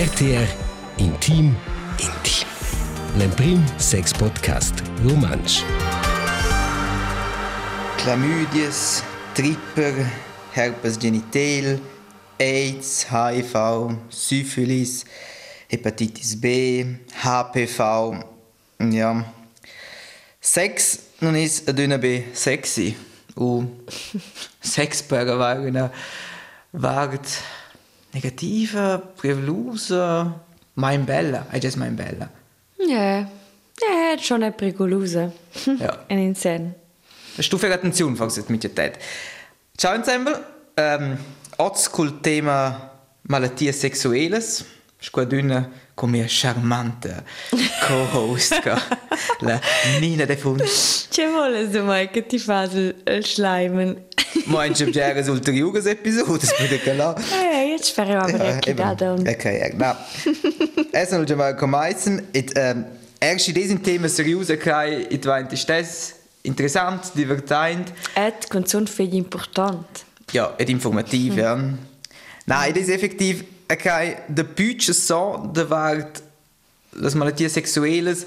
RTR Intim Intim. L'Emprim Sex Podcast Romansch. Chlamydias, Tripper, Herpes genital, AIDS, HIV, Syphilis, Hepatitis B, HPV. Ja. Sex non is aduna be sexy. U sex per avere vart negativa, prevelusa, mein bella, è già mein bella. Ja, ja, schon è pericolosa. Ja. In insen. Stufe attenzione, falls jetzt mit der Zeit. Ciao zusammen. Ähm, oggi col tema malattie sexuelles. Squadrina con mia charmante co-host, la Nina de Fund. Che vuole du mai che ti fa il, il schleimen? Meinst du, già sul Triugas Episode? Das würde ich là. Eh, jetzt speriamo Ja, che eben. da un... Ok, eh, no. Es non già mal. Et ähm, erst in diesem Thema seriös, okay, it war das interessant, divertint. Et son figli important. Ja, ed informativ, ja. Nein, das ist effektiv, okay, der Budget so, der wird las malatties sexuelles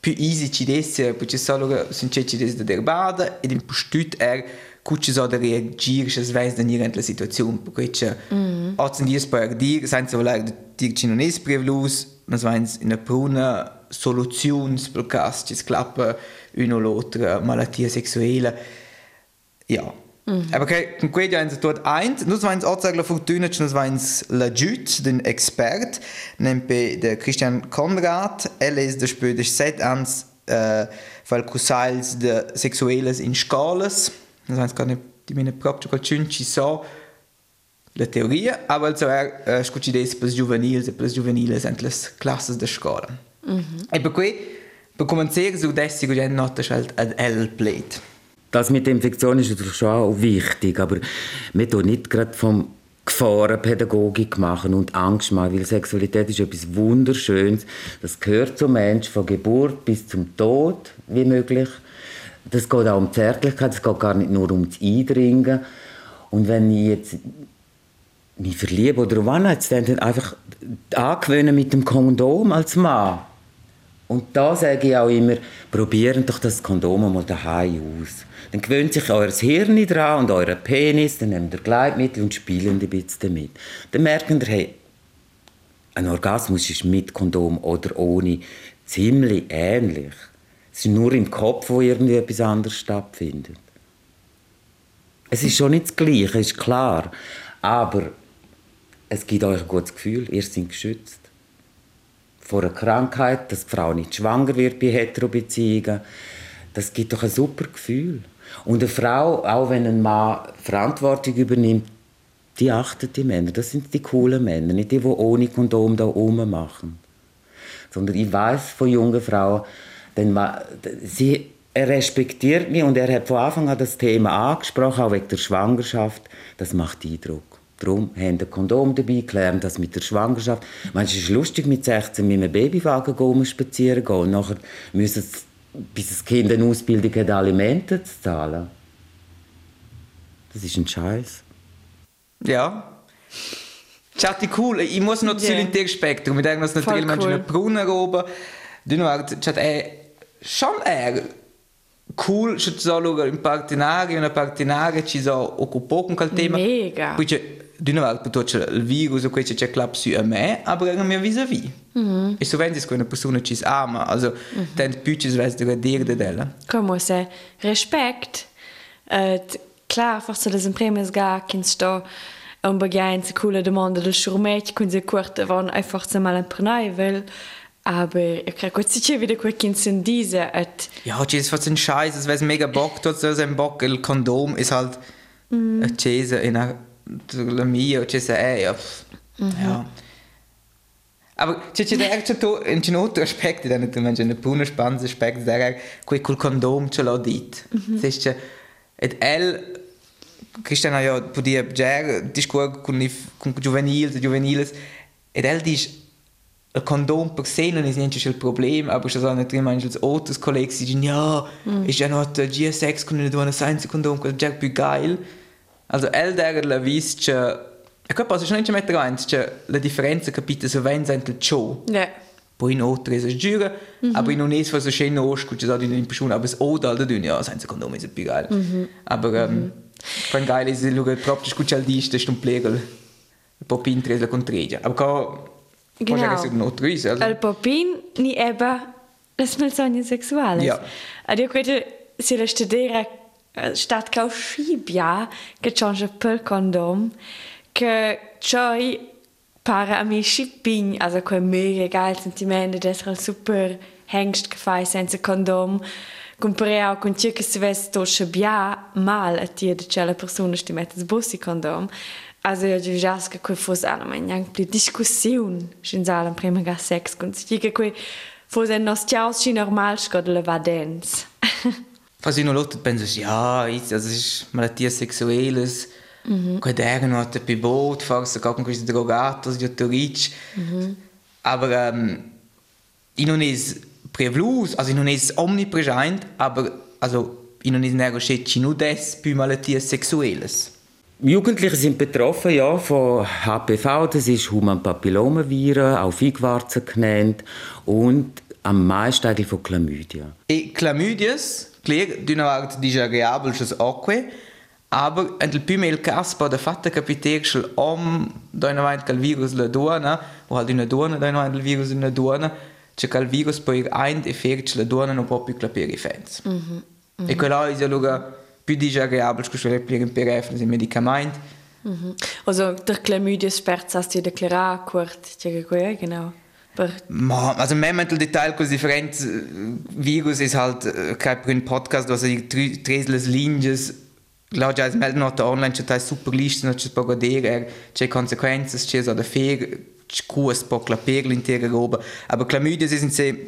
più easy ci desse, perché solo sind ci desse da erbada ed in postut er cucci so da reagir, se sveis da nire la situazione, perché c'è mm. ozen dies per dir, senza voler dir ci non es prevlus, vains in a pruna soluzions per cas, ci sclappa una o l'altra malattia sexuella. Ja. Mm. Aber okay, con quello hanno tot eint, nus vains auch la fortuna, nus vains la Jut, den Expert, nempe der Christian Konrad, er ist der spödisch seit ans äh, weil Kusals de sexuelles in das heißt gar nicht die meine proprio qualcun ci so la teoria, aber also er äh, scucci des per juvenils e per juveniles sind las classes de Scala. Mm -hmm. E per cui per cominciare su dessigo gen nota schalt ad L plate. Das mit der Infektion ist natürlich schon auch wichtig, aber wir tun nicht gerade vom Gefahrenpädagogik machen und Angst machen, weil Sexualität ist etwas Wunderschönes. Das gehört zum Mensch von Geburt bis zum Tod, wie möglich. Das geht auch um Zärtlichkeit, es geht gar nicht nur um das Eindringen. Und wenn ich jetzt mich verliebe oder dann einfach angewöhnen mit dem Kondom als Mann. Und da sage ich auch immer, probieren doch das Kondom mal daheim aus. Dann gewöhnt sich euer Hirn dran und euer Penis, dann nehmt ihr Gleitmittel und spielen ein bisschen damit. Dann merken ihr, hey, ein Orgasmus ist mit Kondom oder ohne ziemlich ähnlich. Es ist nur im Kopf, wo irgendwie etwas anderes stattfindet. Es ist schon nicht das Gleiche, ist klar. Aber es gibt euch ein gutes Gefühl, ihr seid geschützt. Vor einer Krankheit, dass die Frau nicht schwanger wird bei Heterobeziehungen. Das gibt doch ein super Gefühl. Und eine Frau, auch wenn ein Mann Verantwortung übernimmt, die achtet die Männer. Das sind die coolen Männer, nicht die, die ohne Kondom da oben machen. Sondern ich weiß von jungen Frauen, denn ma- sie er respektiert mich und er hat von Anfang an das Thema angesprochen, auch wegen der Schwangerschaft. Das macht Eindruck. Darum haben ein Kondom dabei, klären das mit der Schwangerschaft. Manchmal ist es lustig, mit 16 mit einem Babywagen gehen, spazieren gehen. Und nachher müssen sie, bis das Kind eine Ausbildung hat, Alimente zu zahlen. Das ist ein Scheiß. Ja. Chatti cool, ich muss noch zu yeah. Spektrum. Mit irgendwas Voll natürlich Menschen cool. in Brunnen oben. Du è schon è cool, se solo in partenari, una partenare ci so occupato con quel tema. Mega. Poi c'è di nuovo per c'è il virus o questo c'è clap su a me, aber a mia vis-à-vis. Mm -hmm. E sovente è una persona ci ama, also mm -hmm. tant più ci sveste da dire de della. Come se respect. Et, klar, forse das Impremes ga, kins sto un bagain se coole demanda del schurmet, kun se kurte van einfach se mal ein prenai will. Aber ich krieg gut sicher wieder quel kins in diese, et, Ja, c'è fatto un scheiß, es weiß mega Bock, dort so sein Bock, il Kondom ist halt mm. a Cese in a la mia, c'è se è, ja. pff, ja. Aber c'è c'è der c'è to in c'è altro aspetto, da nicht manche eine puna spannende aspetto, der quel col Kondom ce l'ho dit. Das ist et el Christian ha ja podia ger discuor con i con juvenils, juveniles, ed el dice il condom per non è niente il problema, aber schon so nicht drin, manche als Autos Kollegen sagen, ja, ist ja noch der G6 con una donna senza condom, quel già più geil. Also el der la vis che E qua posso ci mettere avanti, cioè la differenza capite se ven sente il show. Ja. Poi in oltre es giura, mm -hmm. aber in un es fa so schön osch, gut, das in Person, aber es oder da dünn, ja, senza Kondom ist più geil. Mm -hmm. Aber ähm, mm -hmm. quan geil ist, luga proprio scuccia al diste, sto un po' pintres la contregia. Aber Genau. Triste, also. El popin ni eba las malsognas sexuales. Ja. Ad io credo se la stedera stat cau scibia che change per condom che choi para a mi shipping also quel mega geil sentimento d'essere super hengst gefai senza condom comparé con ciò che si veste to scibia mal a tia de cella persona sti mettes bussi condom Also ja, du sagst, dass fosse alle meine yang pli diskussion in Saal prima ga sex kun si che que fosse nos ciaus si normal scod le vadens. Was ich noch Leute penso, ja, jetzt, das ist Malattia sexuelles, mm -hmm. quando erano a te pivot, forse con questi drogatos, di autorici. Mm -hmm. Aber ähm, ich non es prevlus, also ich non es omnipresent, aber also ich non es nego scecci nu des più malattie sexuelles. Jugendliche sind betroffen ja, von HPV, das ist Human Papillomaviren, auch Feigwarzen genannt, und am meisten eigentlich von Chlamydia. E chlamydias, klar, d'una part disagreabel als acque, aber el più il cas po da fatta capiter che om da una vant che il virus la dona, o halt una dona da una vant il virus una dona, che che il virus poi ein effekt la dona non può più clapere i fans. Mm -hmm. E quella è lugar più disagreabel che le pliegen per effens i medicament. Mm -hmm. Also der Chlamydia sperrt hast du deklarar kurt, ja genau. Per... Ma, also mehr mental Detail cos different virus ist halt äh, kein ein Podcast, was die tresles linjes la già mel nota online c'è tai super list no c'è poco dire c'è conseguenze c'è so da fer cus po claper l'intera roba aber chlamydia sind se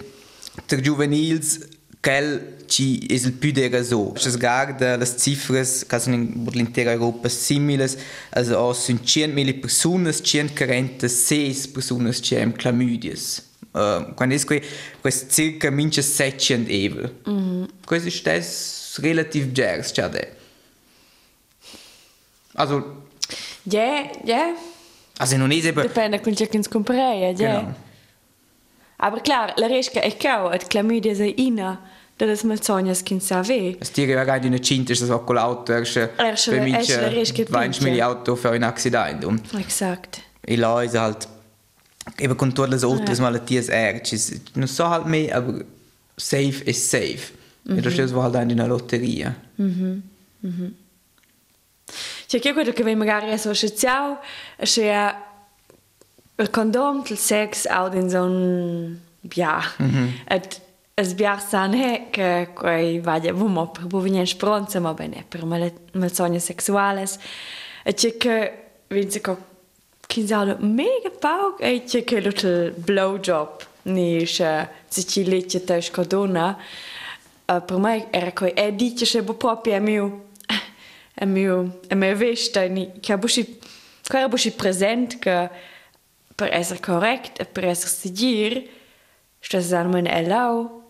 der juvenils quel ci es il più dera so es garda las cifras sono in l'intera Europa similes also aus 500.000 personas 140 6 personas c'è chlamydias uh, quando que quest circa mince 700 evel mm -hmm. è das relativ gers c'è da also Ja, ja. also non es eben Depende con ciò che ens comprei, ja. Genau. Aber klar, la resca è cau, et chlamydia sei ina, da das mal sognas kin sa ve. Es tira ja gerade in der Cinta, das auch Auto, der Rischke mince 20 pinche. Auto für ein Accident Exakt. e là ist halt eben con tutte le altre malattie er ci non so halt mehr aber safe is safe. E das ist halt in una lotteria. Cioè, che quello che magari associaziao, c'è il condom, il sex, auch in so un bia. Et es bia san he che quei vaglia vumo per buvinen spronza, ma bene, per mal malsogna sexuales. E c'è che vince co kinzalo mega paug e c'è che little blowjob ni che si ci lecce te scodona. Uh, per me era coi e dice che bo proprio mio è mio è mio vista ni che bushi che bushi present che per essere correct e per essere sigir sta san mein elau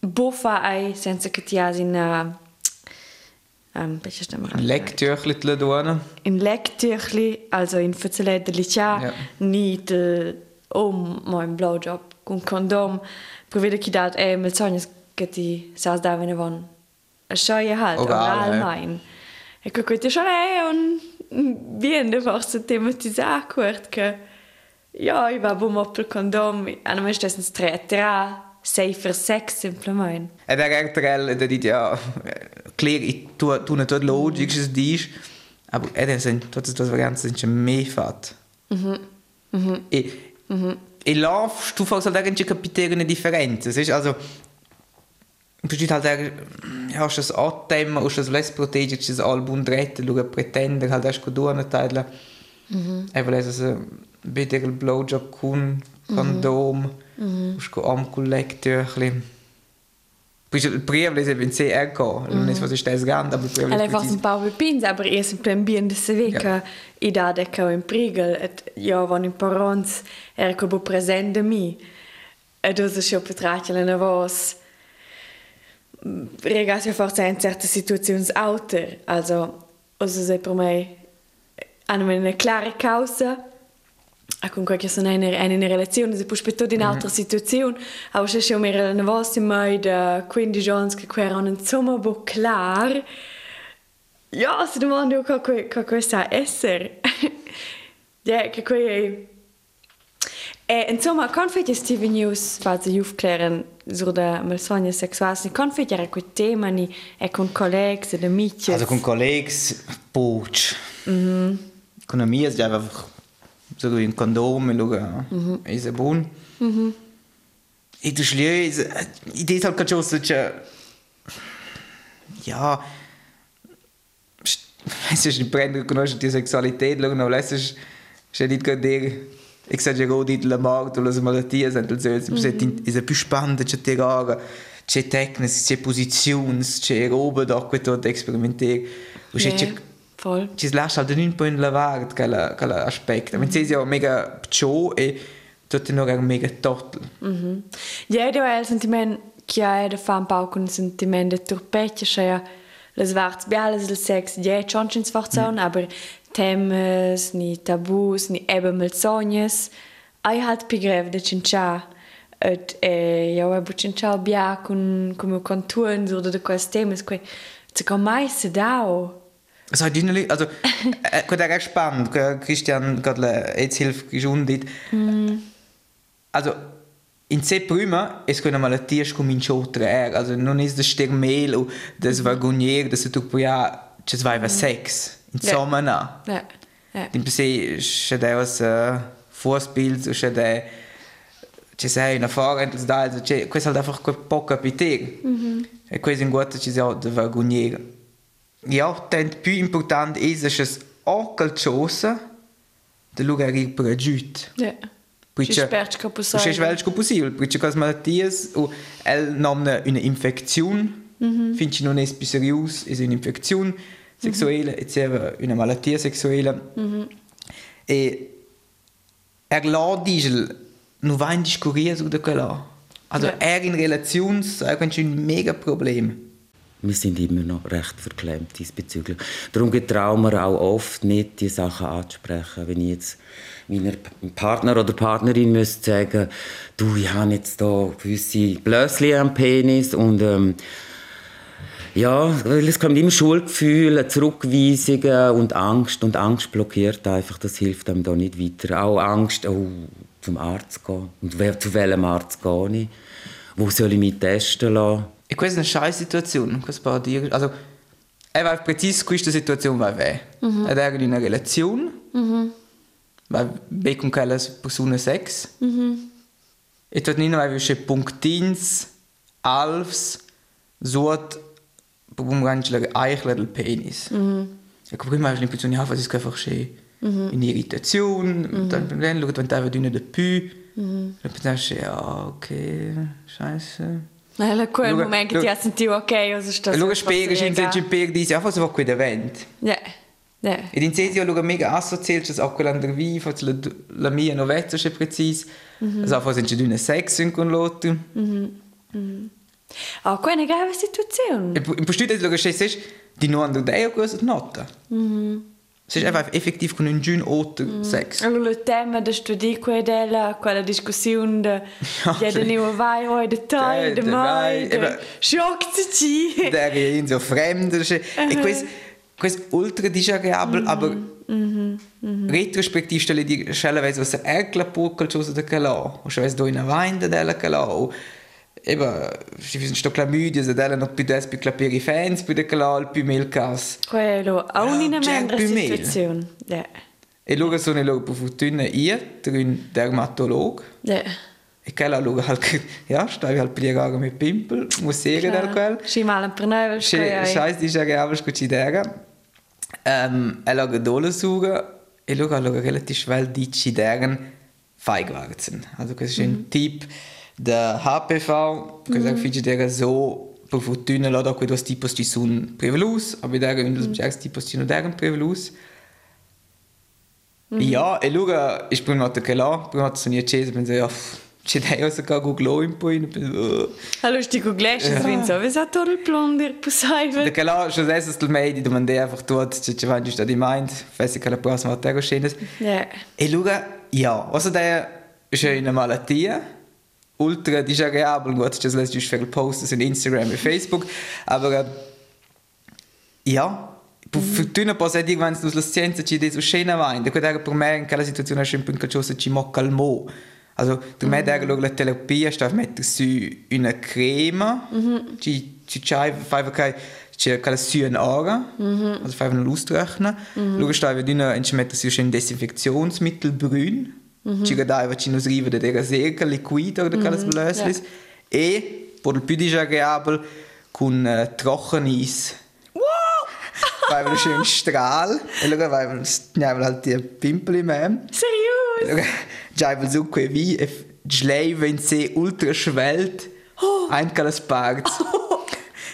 buffa ai senza che ti has in uh, um, welche Stimme Lecktürchli la dona in Lecktürchli, also in Fazzeledelicia, Ja. nicht äh, um mein Blowjob con Kondom, per vedere chi dat è mel sogno che ti sa da vene von a schoie halt Oral, oral ja. mein. E che questo schon è un bien de forse tematizzare kurt che ja, ich war bum op Kondom, an mir stessen stretra safer sex simplement. ed è actuell da dit ja. Klar i tu tu na tot logisch es dis aber ed sind tot das varianten sind schon mehr fat e e lauf du fast halt irgendwie kapitän eine Differenz. Es ist also Du steht halt der, hast das Atem, hast das Les Protege, das Album retten, schau Pretender, halt hast du einen Teil. Mhm. Eben, also, ein Blowjob, Kun, Kondom, mhm. hast du Amkulektürchen. Il primo è in CRK, non è fosse stai sganda, ma il primo Alle fast un paar pins, aber ihr sind plan bien de se Ja. que i da de que in prigel et ja van in parents er ko present de mi. E dus es jo petrachel na vos regas ja forse in certe situazioni auter, also also se per me hanno una clara causa con qualche sono in una relazione se poi spetto in altra situazione aber se schon mehr eine was in mai da 15 anni che qua erano insomma bo klar ja se domando che che questa essere ja che qui E, insomma, confetti Steve News fa si aufklären sur de malsogna sexuals. Ni confetti era quei tema ni e con collegs ed amici. Also con collegs, Poach. Mhm. Con amici, ja, einfach so ein Kondom, schauen, mhm. ist er buon. Mhm. E du schlieu, Idee ist halt gerade schon ja, es ist nicht brennend, conosci die Sexualität, schauen, aber es ist, ist nicht gerade exagerou dit la mort o las malatties en els els mm. is a più spannend c'è tirare c'è tecniche c'è posizioni c'è roba da experimentar o c'è c'è voll ci lascia da un po' in lavart quella quella aspetto mm. se sia mega ciò e tutto non è mega total mm -hmm. du hai il sentimento che hai da fare un po' il sentimento di turpeccia cioè le svarts biales del sex ja schon schon sforzaun mm. aber temes, ni tabus, ni eben malsognes. Ai halt pigrev de cincha et e ja e bu cincha bia con come conturen so de quest temes que zu kom mai se dao. Es hat dünne also äh, gut er spannend Christian gerade jetzt hilft gesundit. Mm. Also in se prima es quella malattia scominciò tre also non è das stermel o das vagonier das tu poi ha ci svaiva sex. Insomma, no. Ja. Ja. Din per se c'è da un Vorspiel, c'è da ci sei una fora entro da also questo è einfach quel po' capire. Mm -hmm. E questo in guarda ci sia da vergognare. Ja, tant più importante è che es o qualcosa da lugar per giut. Ja. Perché sperci che possibile. Perché sperci che possibile, perché queste malattie o el nomna una infezione, mm -hmm. finché non è più serioso, è un'infezione sexuelle, mm -hmm. una malattia sexuelle. Mm -hmm. E er lässt non va in discorrere su quello. Also ja. er in Relation ist ein mega Problem. Wir sind immer noch recht verklemmt diesbezüglich. Darum getrauen wir auch oft nicht, die Sachen anzusprechen. Wenn ich jetzt meiner Partner oder Partnerin müsste sagen, du, ich habe jetzt da gewisse Blösschen am Penis und ähm, ja, es kommt immer Schuldgefühle, Zurückweisungen und Angst. Und Angst blockiert einfach, das hilft einem da nicht weiter. Auch Angst, oh, zum Arzt zu gehen. Und zu welchem Arzt gehe ich? Wo soll ich mich testen lassen? Ich weiß eine scheiß Situation. Also, er weiß präzise, questa Situation war weh. Mhm. Er era in einer Relation. Mhm. Weil wir con quella persona sex. Mhm. E tot nino aveva punktins, alfs, sort umgangen eichler del penis. Mm -hmm. Ecco, prima avevo l'impressione che fosse einfach schön -hmm. in Irritation, -hmm. dann Lernen schaut, wenn da dünne de Pü, -hmm. dann pensavo, ja, okay, scheiße. Nella quel Luga, momento che ti ha sentito ok, cosa sta Luga spiega, che in ci per dice, ja, cosa va qui davanti. Ja. Ja. Ed in Cesio luga mega assoziiert, dass auch quella der vi, fa la la mia novezza c'è precis. -hmm. Also fa sind dünne Sex con l'altro. Mhm. Mhm. A quella è una grave situazione. E in postito lo che c'è di non andare a questa nota. Mm. Se è einfach effektiv con un giun otto mm. sex. Allora il tema da studiare quella quella discussione de ja de nuova vai oi de tai de mai shock ci. Der in so fremd e questo questo ultra disagreabile aber Mm -hmm. Retrospektiv stelle di schelleweise was er klapuckel chose de cala, o schelleweise do in a vain de della cala, o eben, vi sto clamüdia, se della non più des più clapere i fans, più de calal, più mail cas. Quello, a un'ina mentre situazione. Ja. E loro sono loro per fortuna io, un dermatolog. Ja. E quella loro halt, ja, stavi halt piegare mit pimpel, muss sehen del quel. Sci mal per noi, Scheiß, die ja gerade scucidera. Ähm, e loro dole suga, e loro loro relativ schnell dici deren feig waren. Also, das ist ein mhm. Tipp, da HPV, che mm. fici dera so per fortuna la da quei tipos ci sun prevelus, aber dera un dos mm. tipos ci no deren prevelus. Mm. Ja, e luga, ich bin not che la, prima sono io cese, penso, ja, c'è dai osa che Google in poi Hallo, ich die Google, ich bin sowieso total blond, ihr Pusaivel. Da klar, schon das ist der Medi, du man der einfach tut, c'è c'è vanti sta di mind, fesse che la prossima volta scenes. Ja. E luga, ja, also der ist ja eine Malattia. Ultra disagreabel, gut, das lässt sich für Posts in Instagram und Facebook, aber äh, ja, für tuna posa dir quando la scienza ci desu scena da quella per me in quella situazione è un po' cosa ci mo calmo. Also, per me der la terapia sta mettere su una crema, ci ci c'hai fai che c'è quella su un'ora, also fai una lustrechna. Luego sta vi una in mettere su un Desinfektionsmittel brün. Ci gadai ci nos riva der Seca liquid oder quelles blöslis. E per il più disagreabile con uh, Trocheneis. weil wir schön Strahl, und schau, weil wir nehmen halt die Pimpel im Arm. Seriös? Weil so wie ein Schleife in See ultra schwellt, ein kalles Part.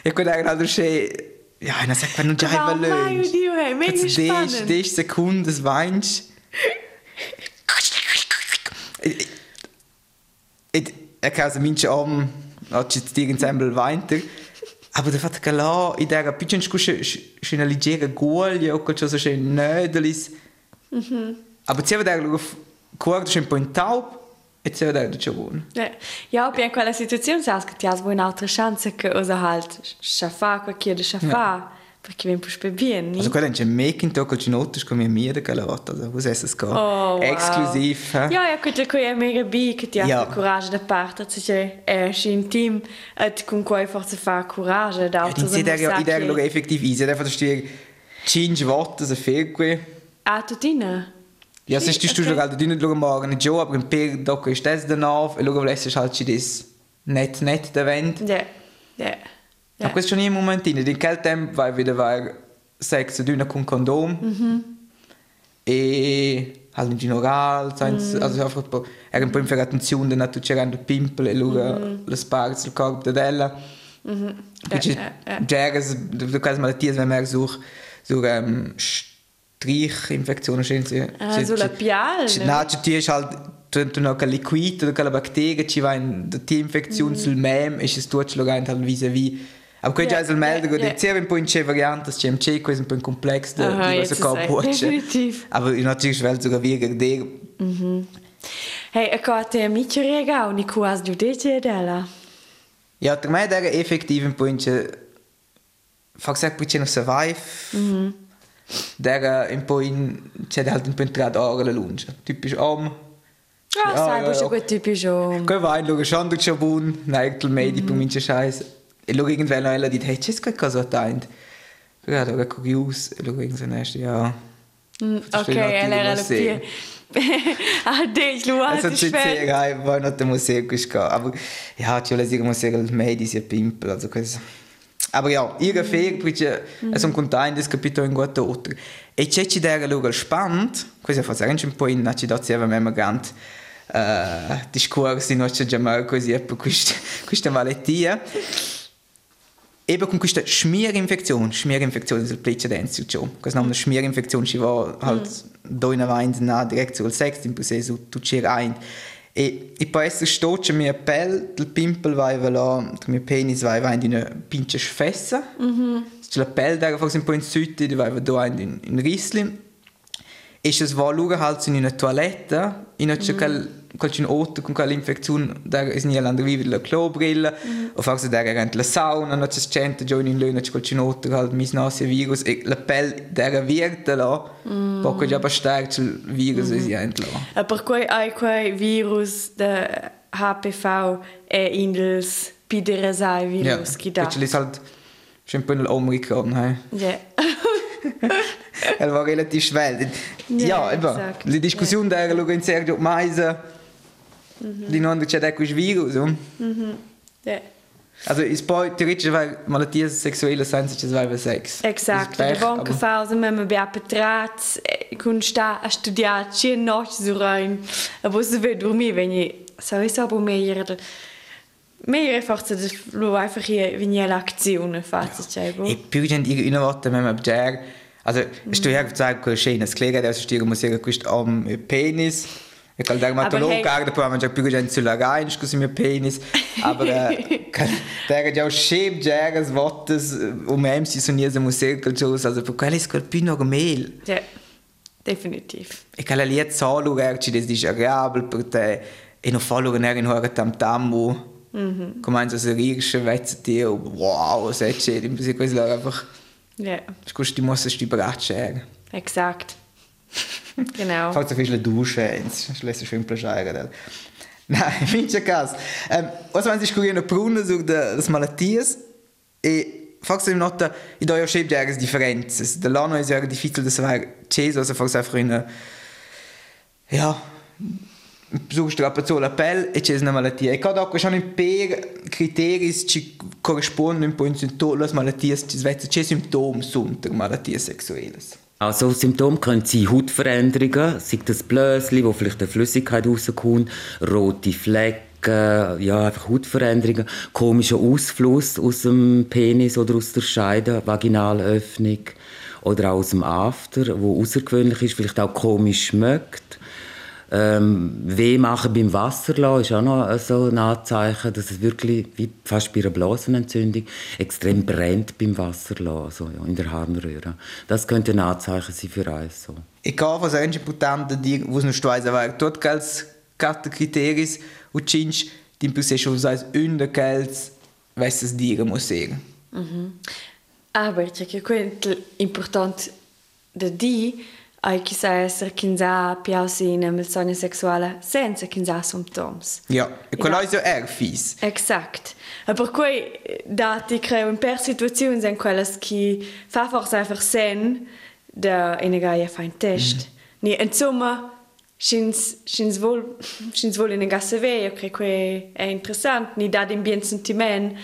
Ich könnte eigentlich halt schön, ja, dann sagt man, du Wow, löst. Dio, hey, mega spannend. die Sekunde des Weins. Ich, ich, ich kann also manche Arm, hat jetzt irgendein weiter. Aber der Vater klar, in der bisschen skusche schöne leggere Guglia o qualcosa schön Nödelis. Aber sie wird eigentlich Kurd schon ein po' in taub sie wird eigentlich schon Ja, ja, per quella situazione sai che ti hai un'altra chance che osa halt schaffar qualche da schaffar perché push bien, ni? Also quella è un making che ci notas come mia da quella volta, also was es es geht. Oh, wow. Exklusiv. hä? Ja, ja, quella che è mega bi che ti ha Ja. coraggio da parte, cioè è in team et con cui forse fa coraggio da Ja, die sind ja in der Lage effektiv easy. Einfach das steht Cinque Watt, also viel gut. Ah, tutina. Ja, tust du ok. halt nicht schauen morgen nicht schon, aber im Per Docker ist das. Und schauen, was ist halt schon das nicht, nicht der Wend. Ja. Ja. Aber questo non è un momentino, in quel tempo vai wieder vai sex d'una con condom e halt in general, mm. also einfach un po', era un po' in attenzione da tu c'erano pimpole e loro mm. le sparks del corpo della. Mm. Quindi Ja, ja, ja. Jaggers, du kannst mal die, wenn man so so ähm, Strichinfektionen sie. Ah, so la pial, ne? Na, ci ti halt tu tu no che liquid oder che batterie ci va in die Infektion sul mem ist es schlagend halt vis wie aber also melden ja, gut ja. jetzt sehr ein po' in c'è variante das CMC questo un po' in complex ka ist può definitiv. aber in natürlich wel sogar wie der Hey, a cote a micio rega, ni quas du dice della. ja per me der effektiv un po' in c'è fa gesagt poi c'è no survive der un po' in c'è halt un po' entrato ora la lunge typisch om Ah, sai, ja. schon gut typisch Che vai, lo schon du schon bun, nein, tu medi per mince scheiß. E lo irgendwann noch ella dit, hey, c'è che cosa taint. Ja, da ga curious, e lo irgendwann erst ja. Ok, ela era la pia. Ah, dich, lu Also hast ci dich sei, hai, vai not der Museum geska, aber ja, ci vuole dire Museum il medi sia pimpel, also. Aber ja, ihre Fähig, perché è un container das capitolo in guarda otro. E c'è ci dare lugar spannend, questo fa sempre un po' in dazzi aveva memma gant eh discorsi in nostra giamma così e per questa questa malattia. Eben con questa Schmierinfektion, Schmierinfektion ist ein Präzedenz schon. Questa nome Schmierinfektion ci va halt do in avanti na direkt sul sex in processo tu c'è ein. E e poi essere stoce mi appell del pimpel vai del mio penis vai vai in una pinche fessa. Mhm. C'è la pelle da forse un po' in sud, di vai do in in, in Riesling. E se va lugar halt in una toiletta, in c'è quel qualche otto con quell'infezione da is nie land vive la klobrille o forse da era la sauna non c'è gente già in luna c'è qualche otto halt mis nasi virus e la pelle da era virta là poco già bastare il virus è ent là Per cui hai quei virus de HPV e indels pideresai virus che da. Halt schon ein bisschen Omikron hey. Ja. Er war relativ schwer. Ja, Ja, exakt. Die Diskussion da era in Sergio Meise. Die non c'è da quel virus. um. Ja. Also ist poi theoretisch weil Malattie sexuelle sein sich weil Sex. Exakt. Das De ist Pech, banca aber- fausa mema bia petrat kun sta a studiar ci noc su rein. A bo se ved dormir wenn je so is aber mehr mehr forse de lo einfach hier wenn je l'aktion fazza c'è bo. E più gente ihre Innovaten wenn man der also ich stehe ja gesagt schön das Kläger der stehe muss ja am Penis E che il dermatologo hey- guarda poi mangia più gente sulla rein, scusi mio penis. Aber äh, der ja auch schäb jagas vottes um si sono niese muskel jos, also per quello più normal. Ja, definitiv. E che la liet solo erci des disagreabel per te e non fallo che in hora tam tambo. Mhm. Comincia a rirsche vezze ti wow, se c'è, di così questo è einfach Ja, scusi ti mossa sti braccia. exakt. genau. Fakt så viel Dusche, ich lässt schön plagieren. Nein, finché caso. Um, was man sich curioso pruna sur de das malatties e forse im nota i do io scheb jagas differenze. De l'anno è ja difficile de saber ceso, also forse einfach in ja, so strapazzo la pelle e c'è una malattia. E cada occhio sono per criteri ci corrispondono un po' in tutte le malattie, c'è simptomi sunt malattie sexuelle. Also Symptome können sein Hautveränderungen, sei das Blösli, wo vielleicht eine Flüssigkeit rauskommt, rote Flecken, ja, einfach Hautveränderungen, komischer Ausfluss aus dem Penis oder aus der Scheide, Vaginalöffnung oder auch aus dem After, wo außergewöhnlich ist, vielleicht auch komisch schmeckt. Ähm, weh machen beim Wasserlassen ist auch noch so ein Anzeichen, dass es wirklich, wie fast bei einer Blasenentzündung, extrem brennt beim Wasserlassen, so, ja, in der Harnröhre. Das könnte ein Anzeichen sein für eins. So. E ca cosa è importante dire, wo non sto a avere tot quels quattro criteri o cinque di più se usas un de quels vesses dire muss sagen. Aber c'è che quello importante da di ai sa essere chinza piausina sogno sessuale senza kinza symptoms. Ja, e quello è er fis. Exact. E per cui dati creo in per situazioni in quelle che fa forse einfach sen da eniga fa fein test. Mm. Ni insomma Schins, schins wohl, schins wohl in den Gasse weh, ich è interessant, ni da den Bien-Sentiment.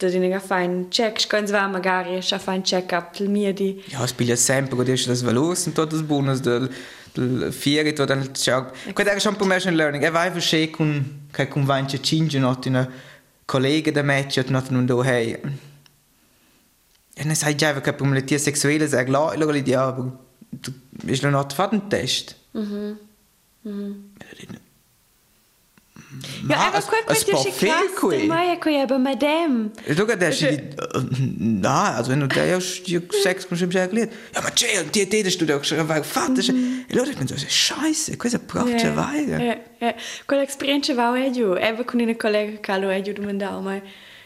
Da den ga fa un check, ganz va magari scha fa un check up del mio di. Ja, es spielt sempre con das das Velos und tot das Bonus del del Fieri tot del Ciao. Quello è schon promotion learning. E vai versche con che con vanche cinque not in collega da match hat not nun do hey. E ne sai già che per le tie sessuelle è la lo li dia aber du ist noch not un test. Ja, Ma, erklärt scheiße. Kolexperientsche war jo Ewer kun de Kolleg Kalo jo du. Da mei.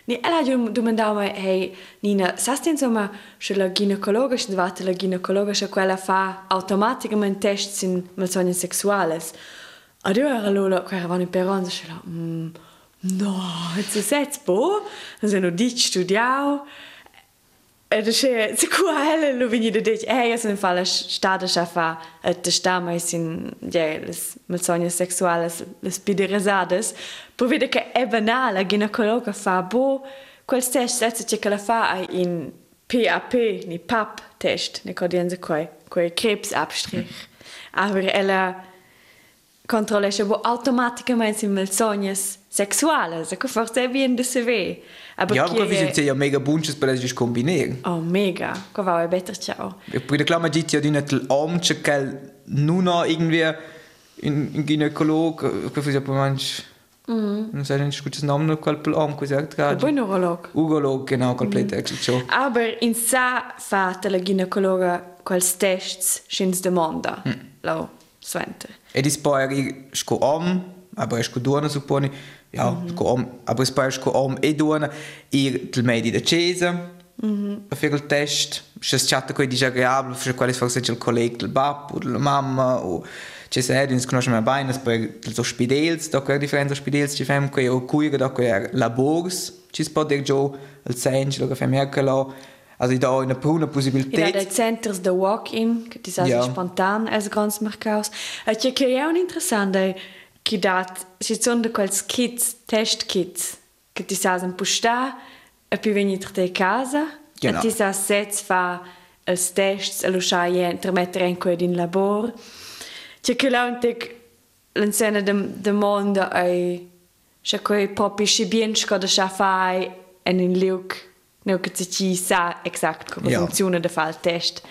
Nee Ella du man da mei hei Nina Sastin sommer schëler gynäkologischen Wateler gynäkologischer Quelle fa automatikament Test sinn mat sonien sexuales. Ad io era loro, qua eravamo in peronza, se la, mm, no, se sets bo, se no dici studiao, E da se se quale lo vini da dich eh io sono falla stada schafa et da sta mai sin ja les malsogni sexuales les pideresades per vede che è banale ginecologa fa bo quel test setze che la fa in PAP ni PAP test. Ne codienza quei quei Krebsabstrich aber ella controllesce bo automaticamente sin malsognes sexuales e che forse è bien de se ve aber Ja, aber wir sind ja mega bunches, per das kombinieren. Oh, mega. Qua va, è better ciao. Bin der Klammer, die ja die nicht Amtje, kell nur noch irgendwie in, in Gynäkolog, ich weiß nicht, manch, non sai nicht gutes Namen, quel Am gesagt gerade. neurolog. Urolog, genau, komplett mm. schon. Aber in sa fate la ginecologa quels tests schins demanda. Mm. Lau, svente. E di spari sco om, aber sco duona supponi, ja, mm -hmm. sco om, aber spari sco om e duona, ir del medi da cesa, mm -hmm. a fare il test, se chatta coi disagreabile, se quale forse c'è il collega del babbo, o della mamma, o c'è se è, ins conosce mai bene, per els ospedels, da quella differenza ospedels ci fem quei o cuiga da quei labors, ci si può dire giù il senso, lo che also da una pruna In possibilità. dei centers de walk-in, che ti sa Ja. ja. spontan als grans mercaus. E che che è un interessante che dat si sono de quels kits, test kits, che ti sa un pusta e poi venite te casa e ti sa sets fa els tests e lo sa intermettere in quel in labor. Che che la un tic l'ensena de de mondo ai che quei popi si bien sco da sa fai en in neu che ci sa exact come Ja. funziona da fa il test.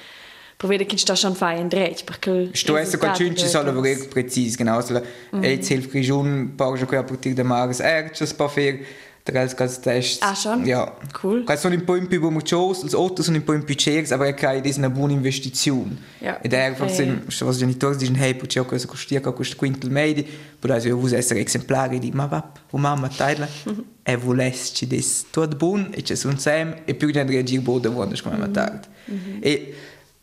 per vede che sta schon fai in dret perché Sto essa quel cinci sono voler precis genau mm. e hilf grigion pausa quella partir de mares erches pa fer Drei als Tests. Ah, schon? Ja. Cool. Weil sono un po' in più muchos, els Autos sono un po' in più chers, aber che è una buona investizione. Ja. È einfach Okay. sind, was i genitori dicono, hey, puoi ciò cosa costa, che costa quintal medi, però io vuoi essere esemplari di, ma va, o mamma, taila, e volesci des tutto buon, e c'è un sem, e più gente reagir boda quando come ma tardi. E,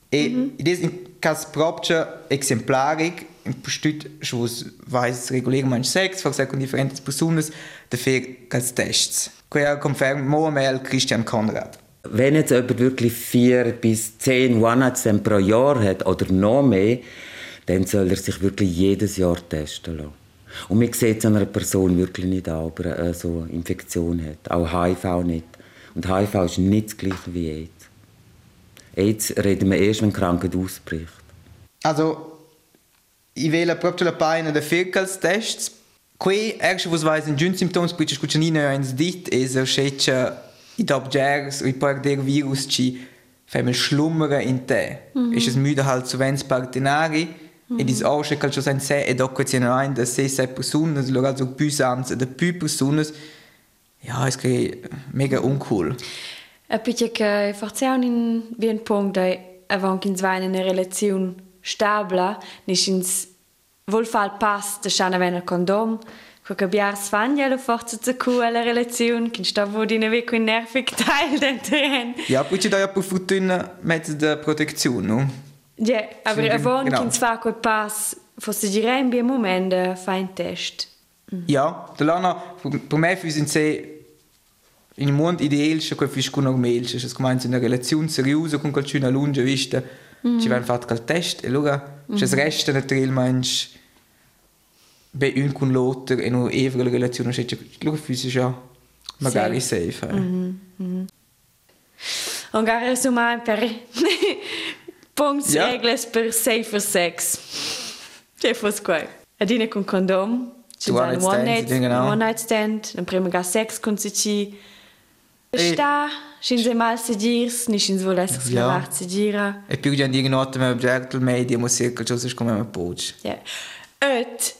e, in diesem caso proprio exemplaric, in postut, was weiß regulär man sex, for con differentes personas, dafür als Tests. Quella conferma Mohamel Christian Konrad. Wenn jetzt jemand wirklich vier bis zehn One-Night-Stand pro Jahr hat oder noch mehr, dann soll er sich wirklich jedes Jahr testen lassen. Und man sieht es einer Person wirklich nicht an, ob er eine so Infektion hat. Auch HIV nicht. Und HIV ist nicht das gleiche wie AIDS. AIDS reden wir erst, wenn die Krankheit ausbricht. Also, ich wähle proprio la paina de Firkals-Tests. Qui, erst was weiß in giun symptoms, c'è nicht eins dit, e so schätze, i dob gers, i par der Virus ci femmel schlummere in te. Mm -hmm. Ist es müde halt zu wens partenari, mm -hmm. e dis auch schon schon sein se, e dopo ci ein, da se personas, lo also più ans, da più personas, ja, es che mega uncool. E pitje che forziamo in bien punct da avant ins vain in relazione stabile, nicht ins vol fa il pass de schana wenn condom, co che biars fan ja lo forza zu cu la relazione, che sta vo di ne ve con nervig teil den terren. Ja, poi ci da ja per fortuna mezzo de protezione, no? Ja, aber avant genau. ins fa quel pass, fosse direi in bien moment de fa in test. Ja, da lana, per me fühlen sie in un mondo ideale, che fis con normal, es comincia una relazione seriosa con qualcuno a lunga vista, ci van fatto quel test e allora mm. es resta naturalmente manch bei un con l'altro e no evre la relazione, che allora fühlen ja magari safe. eh. Und gar resumar per punts Ja. regles per safer sex. Che fos qua. Adine con condom. Two one night stands, ja, genau. One night stand. Dann prima gar sex con si ci. Sta, shin se mal se dirs, ni shin so lässt Ja. ja. se dira. E più di ogni notte mi object il media, ma circa ciò se come mi poach. Ja. Et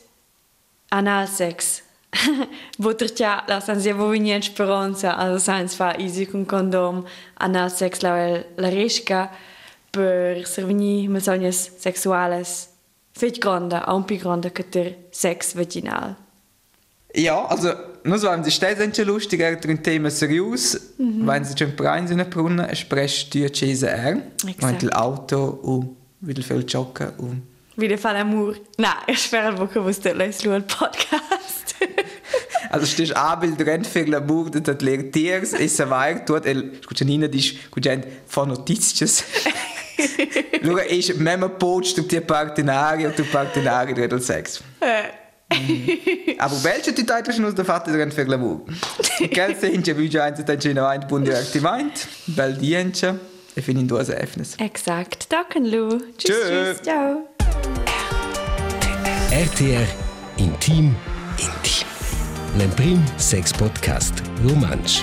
anal sex. Butter la san se vo vinien speranza, also sans fa easy con condom, anal sex la la risca per servini mesognes sexuales. Fet grande, un più grande che der sex vaginal. Ja, also, nur sie stets schon lustig, er ein Thema seriös, Mhm. wenn sie schon rein in den Brunnen, es spricht die Chese er, Exakt. wenn das Auto und wieder viel joggen und Wie der Fall Amour. Na, ich vous te leis lu al podcast. also stehst Abel drin für Lamour, das hat lehrt Tiers, ist so weit, dort, el, scusa Nina, disch, scusa, von Notizien. Allora, ist, wenn man pocht, du die Partenari und du Partenari drin und Sex. Aber welche die Titel schon aus der Vater drin für Lamour? Gell, sehen Sie, wie ich eins, dann schon ein Bund Divertimento, bel Dienche, e fin in due Öffnes. Exakt. Danke, Lu. Tschüss, tschüss. Ciao. RTR Intim Intim. L'Emprim Sex Podcast Romansch.